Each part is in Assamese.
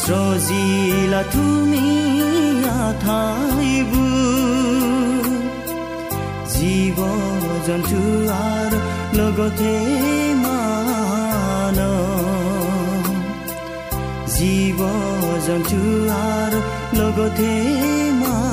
সৃজিলা তুমি আঠাইবোৰ জীৱ জন্তু আৰু লগতে মান জীৱ জন্তু আৰু লগতে মান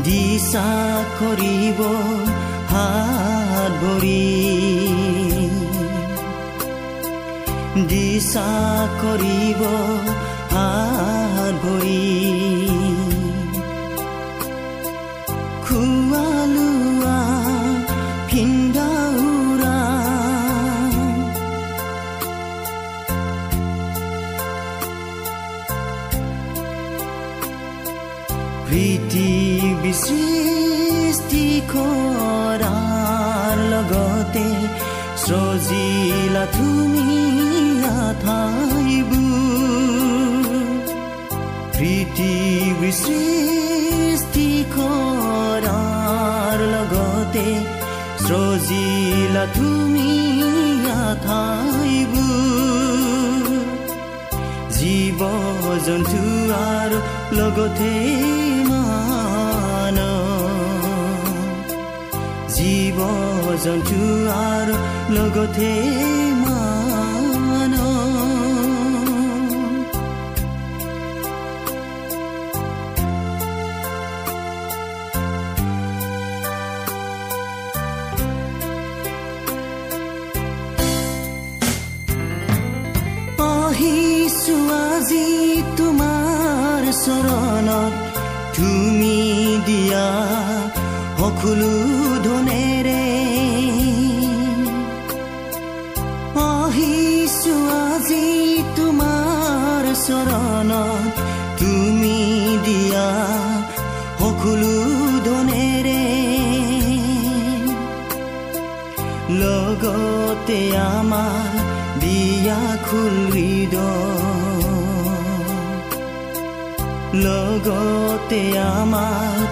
দিশা কৰিব হাত ভৰি দিশা কৰিব হাত ভৰি সৃষ্টি কৰাৰ লগতে সজিলা তুমি জীৱ জন্তু আৰু লগতে মান জীৱ জন্তু আৰু লগতে দিয়া সকলো ধনেৰে। আহিছো আজি তোমাৰ চৰণত তুমি দিয়া সকলো ধনেৰে। লগতে আমাৰ বিয়া খুলিদ লগতে আমাৰ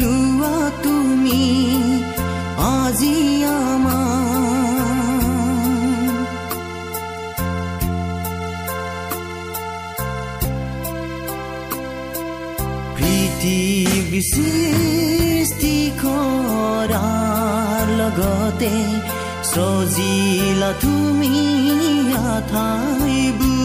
লোৱা তুমি আজি আমাৰ। পৃথিৱী সৃষ্টি কৰাৰ লগতে সজিলা তুমি আঠাইবোৰ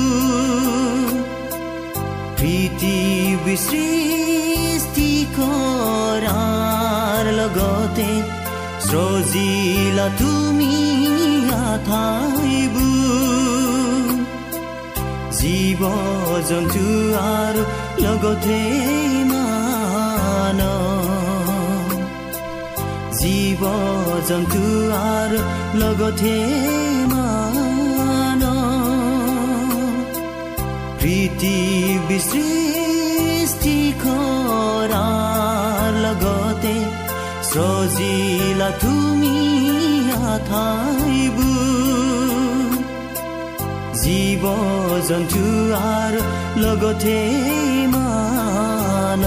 প্ৰীতি সৃষ্টি কৰাৰ লগতে সজিলা তুমি আঠাইবোৰ জীৱ জন্তু আৰু লগতে মান জীৱ জন্তু আৰু লগতে মান পৃথিৱী সজিলা তুমি আঠাইবোৰ জীৱ জন্তু আৰু লগতে মান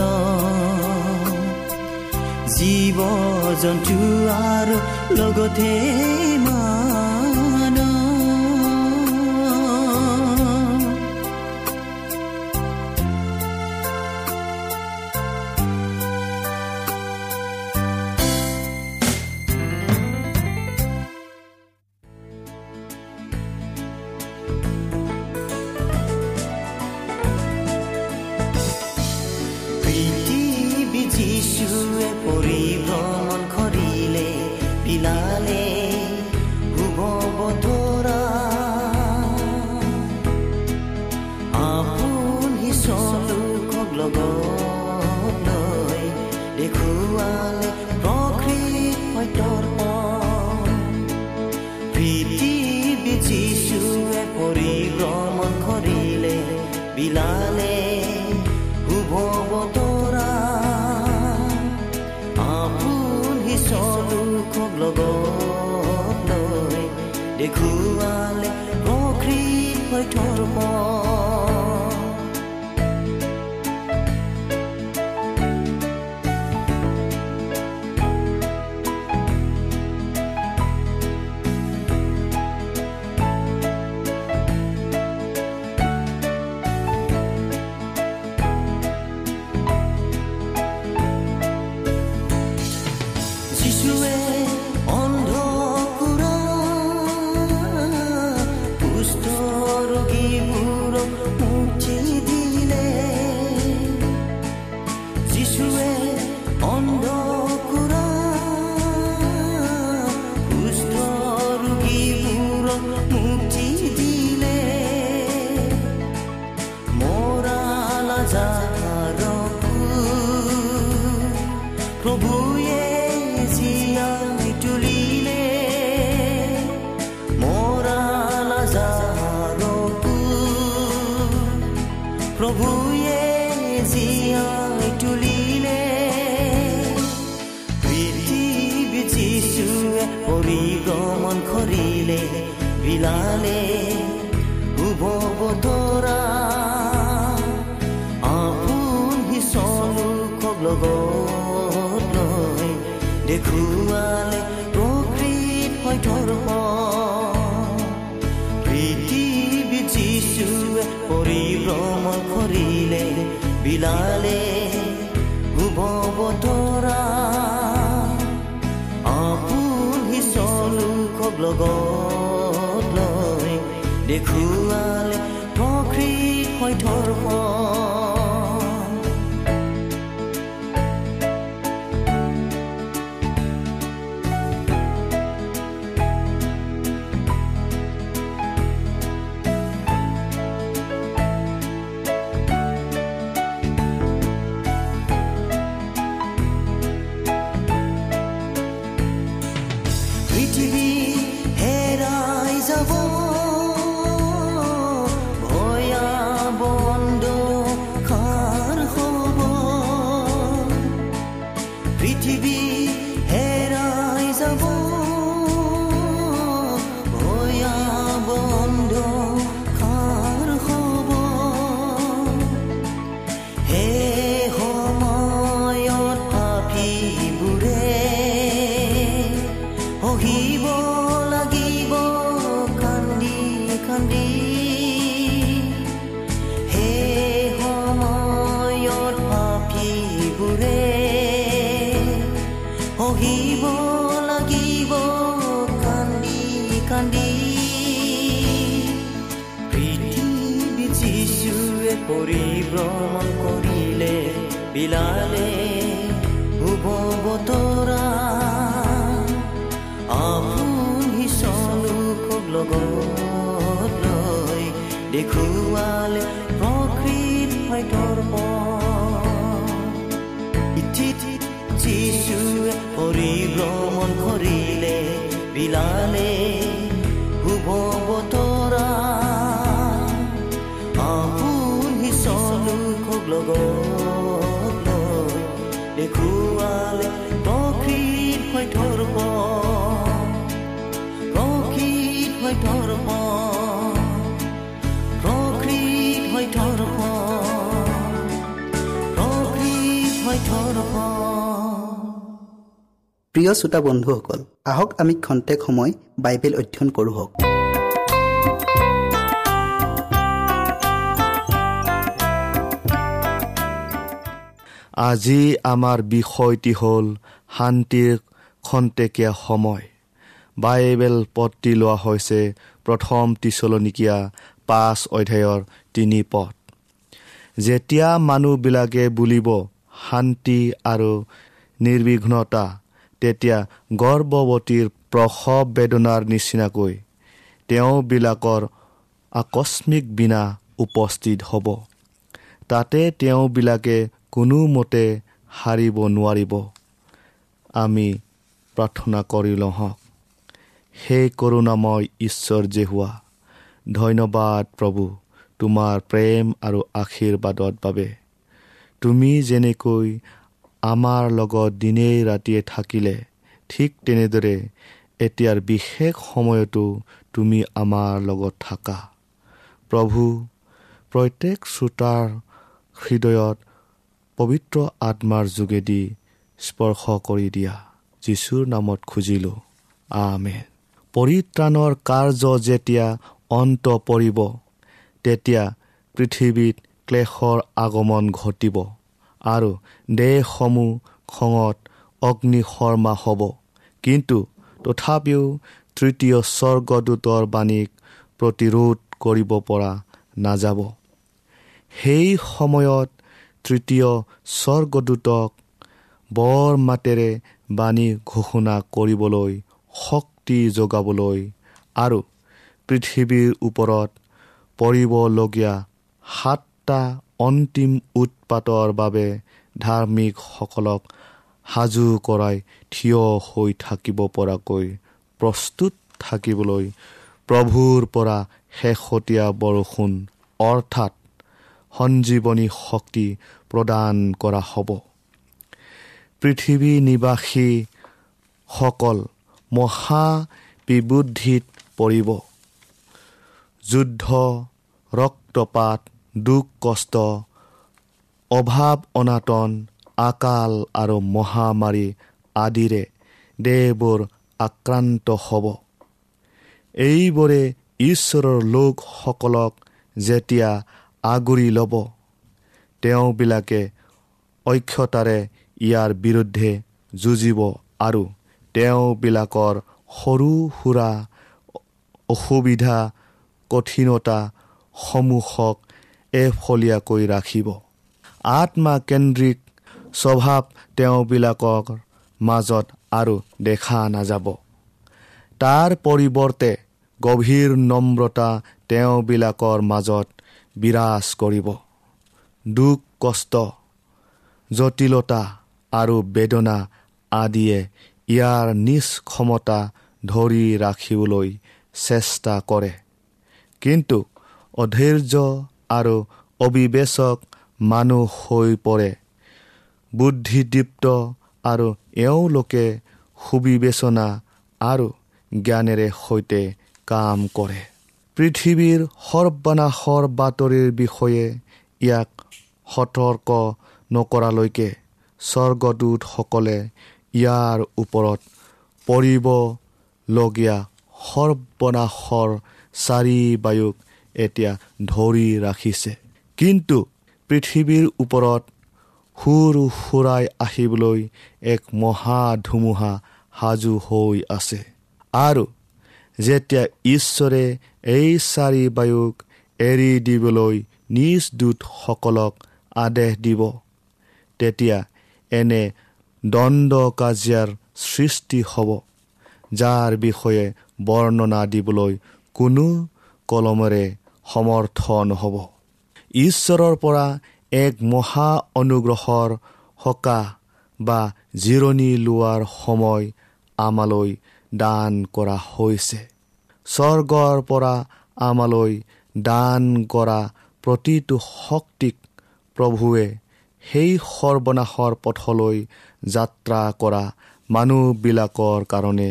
জীৱ জন্তু আৰু লগতে মান thôi trôi qua বিলালে শুভ বতৰা আপুনি চলোকক লগত লৈ দেখুৱালে প্ৰকৃত সত্যৰ পথ। পৃথিৱী যিশুৱে পৰিভ্ৰমণ কৰিলে বিলালে শুভ বতৰা আপুনি চলোকক লগত পৰিভ্ৰমণ কৰিলে বিলালে শুভ বতৰা প্ৰিয় শ্ৰোতা বন্ধুসকল আহক আমি খন্তেক সময় বাইবেল অধ্যয়ন কৰোঁ আজি আমাৰ বিষয়টি হ'ল শান্তিৰ খন্তেকীয়া সময়। বাইবেল পদটি লোৱা হৈছে প্ৰথম টিচলনিকীয়া পাঁচ অধ্যায়ৰ তিনি পদ। যেতিয়া মানুহবিলাকে বুলিব শান্তি আৰু নিৰ্বিঘ্নতা তেতিয়া গৰ্ভৱতীৰ প্ৰসৱ বেদনাৰ নিচিনাকৈ তেওঁবিলাকৰ আকস্মিক বিনা উপস্থিত হ'ব। তাতে তেওঁবিলাকে কোনোমতে হাৰিব নোৱাৰিব। আমি প্ৰাৰ্থনা কৰি লওঁ হওক। সেই কৰোণাময় ঈশ্বৰ যে হোৱা ধন্যবাদ প্ৰভু তোমাৰ প্ৰেম আৰু আশীৰ্বাদৰ বাবে। তুমি যেনেকৈ আমাৰ লগত দিনে ৰাতিয়ে থাকিলে ঠিক তেনেদৰে এতিয়াৰ বিশেষ সময়তো তুমি আমাৰ লগত থাকা। প্ৰভু প্ৰত্যেক শ্ৰোতাৰ হৃদয়ত পবিত্ৰ আত্মাৰ যোগেদি স্পৰ্শ কৰি দিয়া। যীশুৰ নামত খুজিলোঁ আমে পৰিত্ৰাণৰ কাৰ্য যেতিয়া অন্ত পৰিব তেতিয়া পৃথিৱীত ক্লেশৰ আগমন ঘটিব। আৰু দেশসমূহ খঙত অগ্নিশৰ্মা হ'ব। কিন্তু তথাপিও তৃতীয় স্বৰ্গদূতৰ বাণীক প্ৰতিৰোধ কৰিব পৰা নাযাব। সেই সময়ত তৃতীয় স্বৰ্গদূতক বৰ মাতেৰে বাণী ঘোষণা কৰিবলৈ শক্তি যোগাবলৈ আৰু পৃথিৱীৰ ওপৰত পৰিবলগীয়া সাতটা অন্তিম উৎপাতৰ বাবে ধাৰ্মিকসকলক সাজু কৰাই থিয় হৈ থাকিব পৰাকৈ প্ৰস্তুত থাকিবলৈ প্ৰভুৰ পৰা শেহতীয়া বৰষুণ অৰ্থাৎ সঞ্জীৱনী শক্তি প্ৰদান কৰা হ'ব। পৃথিৱী নিবাসীসকল মহা বিবুদ্ধিত পৰিব। যুদ্ধ ৰক্তপাত দুখ কষ্ট অভাৱ অনাটন আকাল আৰু মহামাৰী আদিৰে দেহবোৰ আক্ৰান্ত হ'ব। এইবোৰে ঈশ্বৰৰ লোকসকলক যেতিয়া আগুৰি ল'ব তেওঁবিলাকে অক্ষতাৰে ইয়াৰ বিৰুদ্ধে যুঁজিব আৰু তেওঁবিলাকৰ সৰু সুৰা অসুবিধা কঠিনতাসমূহক এফলীয়াকৈ ৰাখিব। আত্মা কেন্দ্ৰিক স্বভাৱ তেওঁবিলাকৰ মাজত আৰু দেখা নাযাব। তাৰ পৰিৱৰ্তে গভীৰ নম্ৰতা তেওঁবিলাকৰ মাজত বিৰাজ কৰিব। দুখ কষ্ট জটিলতা আৰু বেদনা আদিয়ে ইয়াৰ নিজ ক্ষমতা ধৰি ৰাখিবলৈ চেষ্টা কৰে। কিন্তু অধৈৰ্য আৰু অবিবেচক মানুহ হৈ পৰে। বুদ্ধিদীপ্ত আৰু এওঁলোকে সুবিবেচনা আৰু জ্ঞানেৰে সৈতে কাম কৰে। পৃথিৱীৰ সৰ্বনাশৰ বাতৰিৰ বিষয়ে ইয়াক সতৰ্ক নকৰালৈকে স্বৰ্গদূতসকলে ইয়াৰ ওপৰত পৰিবলগীয়া সৰ্বনাশৰ চাৰি বায়ুক এতিয়া ধৰি ৰাখিছে। কিন্তু পৃথিৱীৰ ওপৰত সুৰ সুৰাই আহিবলৈ এক মহা ধুমুহা সাজু হৈ আছে। আৰু যেতিয়া ঈশ্বৰে এই চাৰি বায়ুক এৰি দিবলৈ নিজ দূতসকলক আদেশ দিব তেতিয়া এনে দণ্ড কাজিয়াৰ সৃষ্টি হ'ব যাৰ বিষয়ে বৰ্ণনা দিবলৈ কোনো কলমেৰে সমৰ্থ নহ'ব ঈশ্বৰৰ পৰা এক মহা অনুগ্ৰহৰ সকাহ বা জিৰণি লোৱাৰ সময় আমালৈ দান কৰা হৈছে। স্বৰ্গৰ পৰা আমালৈ দান কৰা প্ৰতিটো শক্তিক প্ৰভুৱে সেই সৰ্বনাশৰ পথলৈ যাত্ৰা কৰা মানুহবিলাকৰ কাৰণে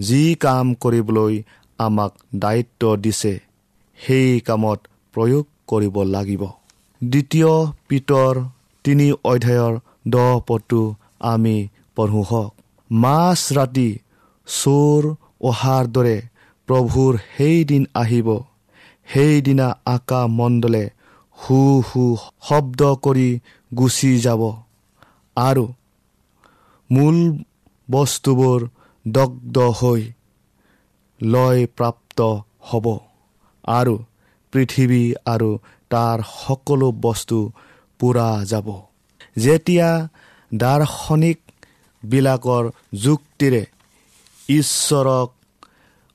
যি কাম কৰিবলৈ আমাক দায়িত্ব দিছে। সেই কামত প্ৰয়োগ কৰিব লাগিব। দ্বিতীয় পিতৰ তিনি অধ্যায়ৰ দহ পদটো আমি পঢ়োঁ হওক। মাছ ৰাতি চোৰ অহাৰ দৰে প্ৰভুৰ সেইদিন আহিব। সেইদিনা আকা মণ্ডলে হু হু শব্দ কৰি গুচি যাব। আৰু মূল বস্তুবোৰ দগ্ধ হৈ লয় প্ৰাপ্ত হ'ব। আৰু পৃথিৱী আৰু তাৰ সকলো বস্তু পূৰা যাব। যেতিয়া দাৰ্শনিকবিলাকৰ যুক্তিৰে ঈশ্বৰক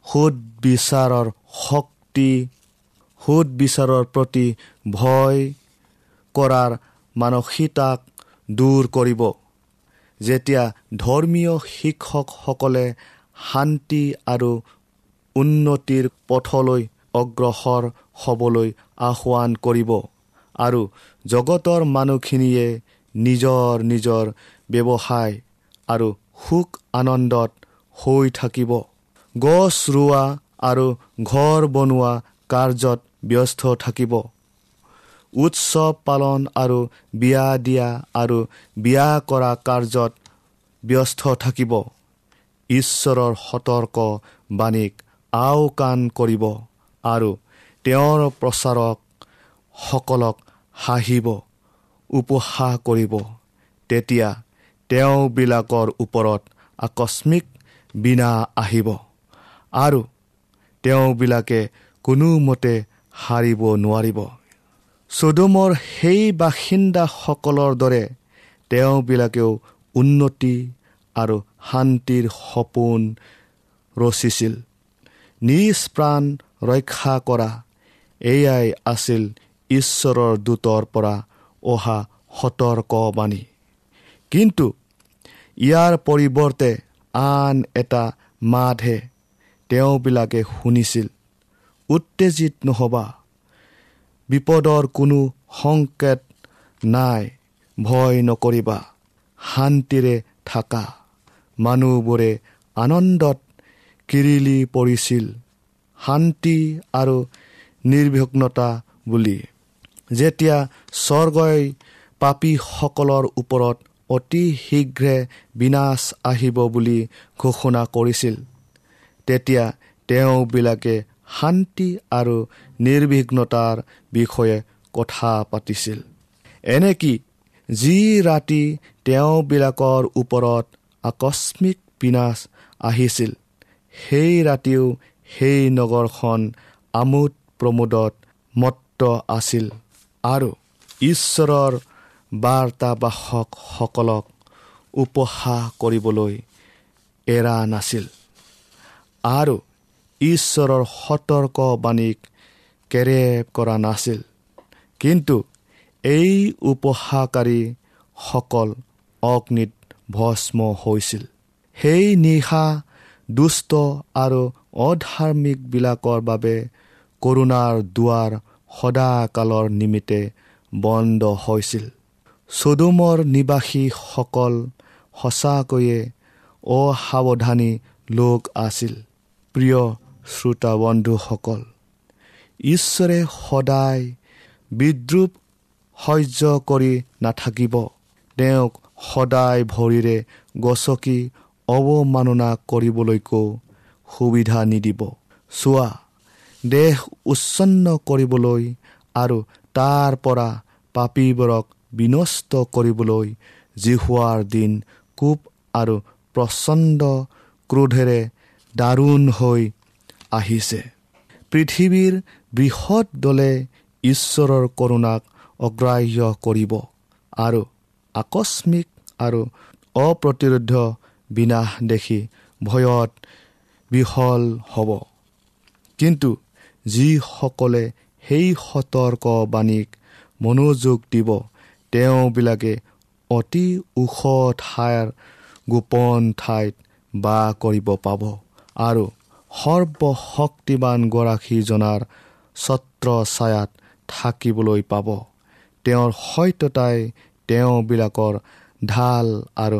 সুদবিচাৰৰ শক্তি সুদবিচাৰৰ প্ৰতি ভয় কৰাৰ মানসিকতাক দূৰ কৰিব। যেতিয়া ধৰ্মীয় শিক্ষকসকলে শান্তি আৰু উন্নতিৰ পথলৈ অগ্ৰসৰ হ'বলৈ আহ্বান কৰিব। আৰু জগতৰ মানুহখিনিয়ে নিজৰ নিজৰ ব্যৱসায় আৰু সুখ আনন্দত হৈ থাকিব। গছ ৰোৱা আৰু ঘৰ বনোৱা কাৰ্যত ব্যস্ত থাকিব। উৎসৱ পালন আৰু বিয়া দিয়া আৰু বিয়া কৰা কাৰ্যত ব্যস্ত থাকিব। ঈশ্বৰৰ সতৰ্ক বাণীক আওকাণ কৰিব। আৰু তেওঁৰ প্ৰচাৰকসকলক হাঁহিব উপহাস কৰিব। তেতিয়া তেওঁবিলাকৰ ওপৰত আকস্মিক বিনা আহিব আৰু তেওঁবিলাকে কোনোমতে সাৰিব নোৱাৰিব। চুডুমৰ সেই বাসিন্দাসকলৰ দৰে তেওঁবিলাকেও উন্নতি আৰু শান্তিৰ সপোন ৰচিছিল। নিজ প্ৰাণ ৰক্ষা কৰা। এয়াই আছিল ঈশ্বৰৰ দূতৰ পৰা অহা সতৰ্কবাণী। কিন্তু ইয়াৰ পৰিৱৰ্তে আন এটা মাতহে তেওঁবিলাকে শুনিছিল। উত্তেজিত নহ'বা। বিপদৰ কোনো সংকেত নাই। ভয় নকৰিবা। শান্তিৰে থাকা। মানুহবোৰে আনন্দত কিৰিলি পৰিছিল। শান্তি আৰু নিৰ্বিঘ্নতা বুলি। যেতিয়া স্বৰ্গই পাপীসকলৰ ওপৰত অতি শীঘ্ৰে বিনাশ আহিব বুলি ঘোষণা কৰিছিল তেতিয়া তেওঁবিলাকে শান্তি আৰু নিৰ্বিঘ্নতাৰ বিষয়ে কথা পাতিছিল। এনেকি যি ৰাতি তেওঁবিলাকৰ ওপৰত আকস্মিক বিনাশ আহিছিল সেই ৰাতিও সেই নগৰখন আমোদ প্ৰমোদত মত্ত আছিল আৰু ঈশ্বৰৰ বাৰ্তাবাসকসকলক উপহাস কৰিবলৈ এৰা নাছিল আৰু ঈশ্বৰৰ সতৰ্কবাণীক কেৰেপ কৰা নাছিল। কিন্তু এই উপহাকাৰীসকল অগ্নিত ভস্ম হৈছিল। সেই নিশা দুষ্ট আৰু অধাৰ্মিকবিলাকৰ বাবে কৰোণাৰ দুৱাৰ সদাকালৰ নিমিত্তে বন্ধ হৈছিল। চুডুমৰ নিবাসীসকল সঁচাকৈয়ে অসাৱধানী লোক আছিল। প্ৰিয় শ্ৰোতা বন্ধুসকল ঈশ্বৰে সদায় বিদ্ৰুপ সহ্য কৰি নাথাকিব। তেওঁক সদায় ভৰিৰে গছকি অৱমাননা কৰিবলৈকো সুবিধা নিদিব। চোৱা দেশ উচ্ছন্ন কৰিবলৈ আৰু তাৰ পৰা পাপীবোৰক বিনষ্ট কৰিবলৈ জিহুৱাৰ দিন কোপ আৰু প্ৰচণ্ড ক্ৰোধেৰে দাৰুণ হৈ আহিছে। পৃথিৱীৰ বৃহৎ দলে ঈশ্বৰৰ কৰোণাক অগ্ৰাহ্য কৰিব আৰু আকস্মিক আৰু অপ্ৰতিৰোধ বিনাশ দেখি ভয়ত বিফল হ'ব। কিন্তু যিসকলে সেই সতৰ্কবাণীক মনোযোগ দিব তেওঁবিলাকে অতি ওখ ঠাইৰ গোপন ঠাইত বাস কৰিব পাব আৰু সৰ্বশক্তিবানগৰাকীজনাৰ ছত্ৰ ছায়াত থাকিবলৈ পাব। তেওঁৰ সত্যতাই তেওঁবিলাকৰ ঢাল আৰু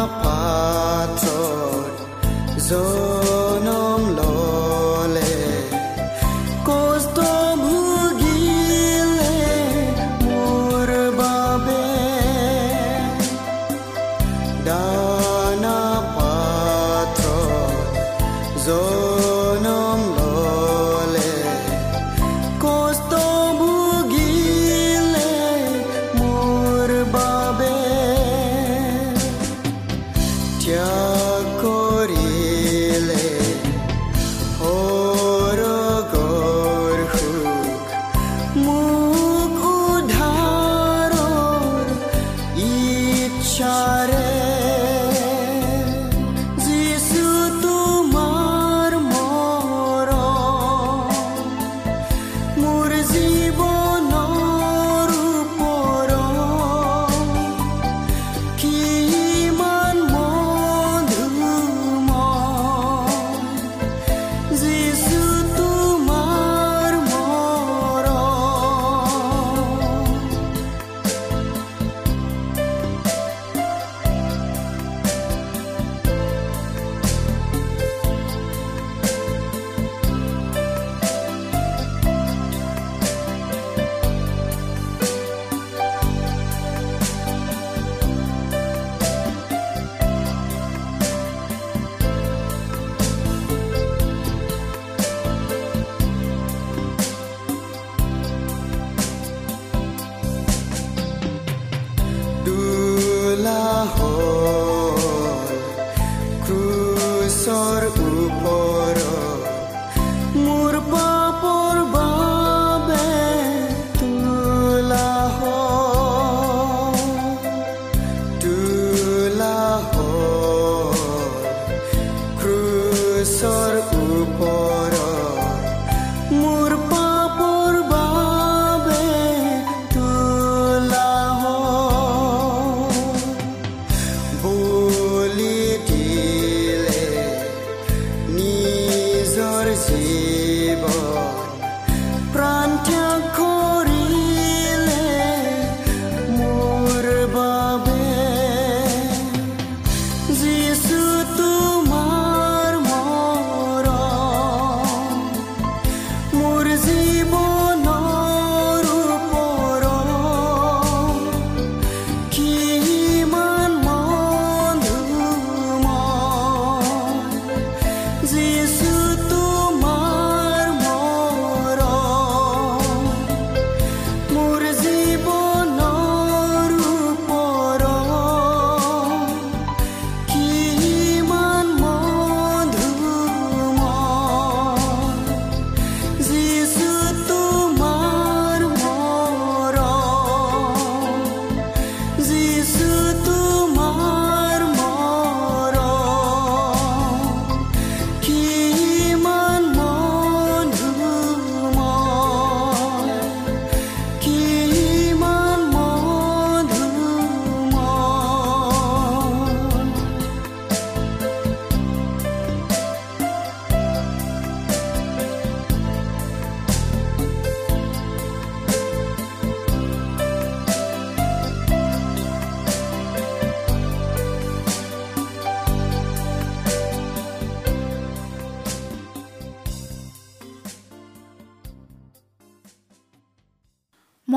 দানা পাত্ৰত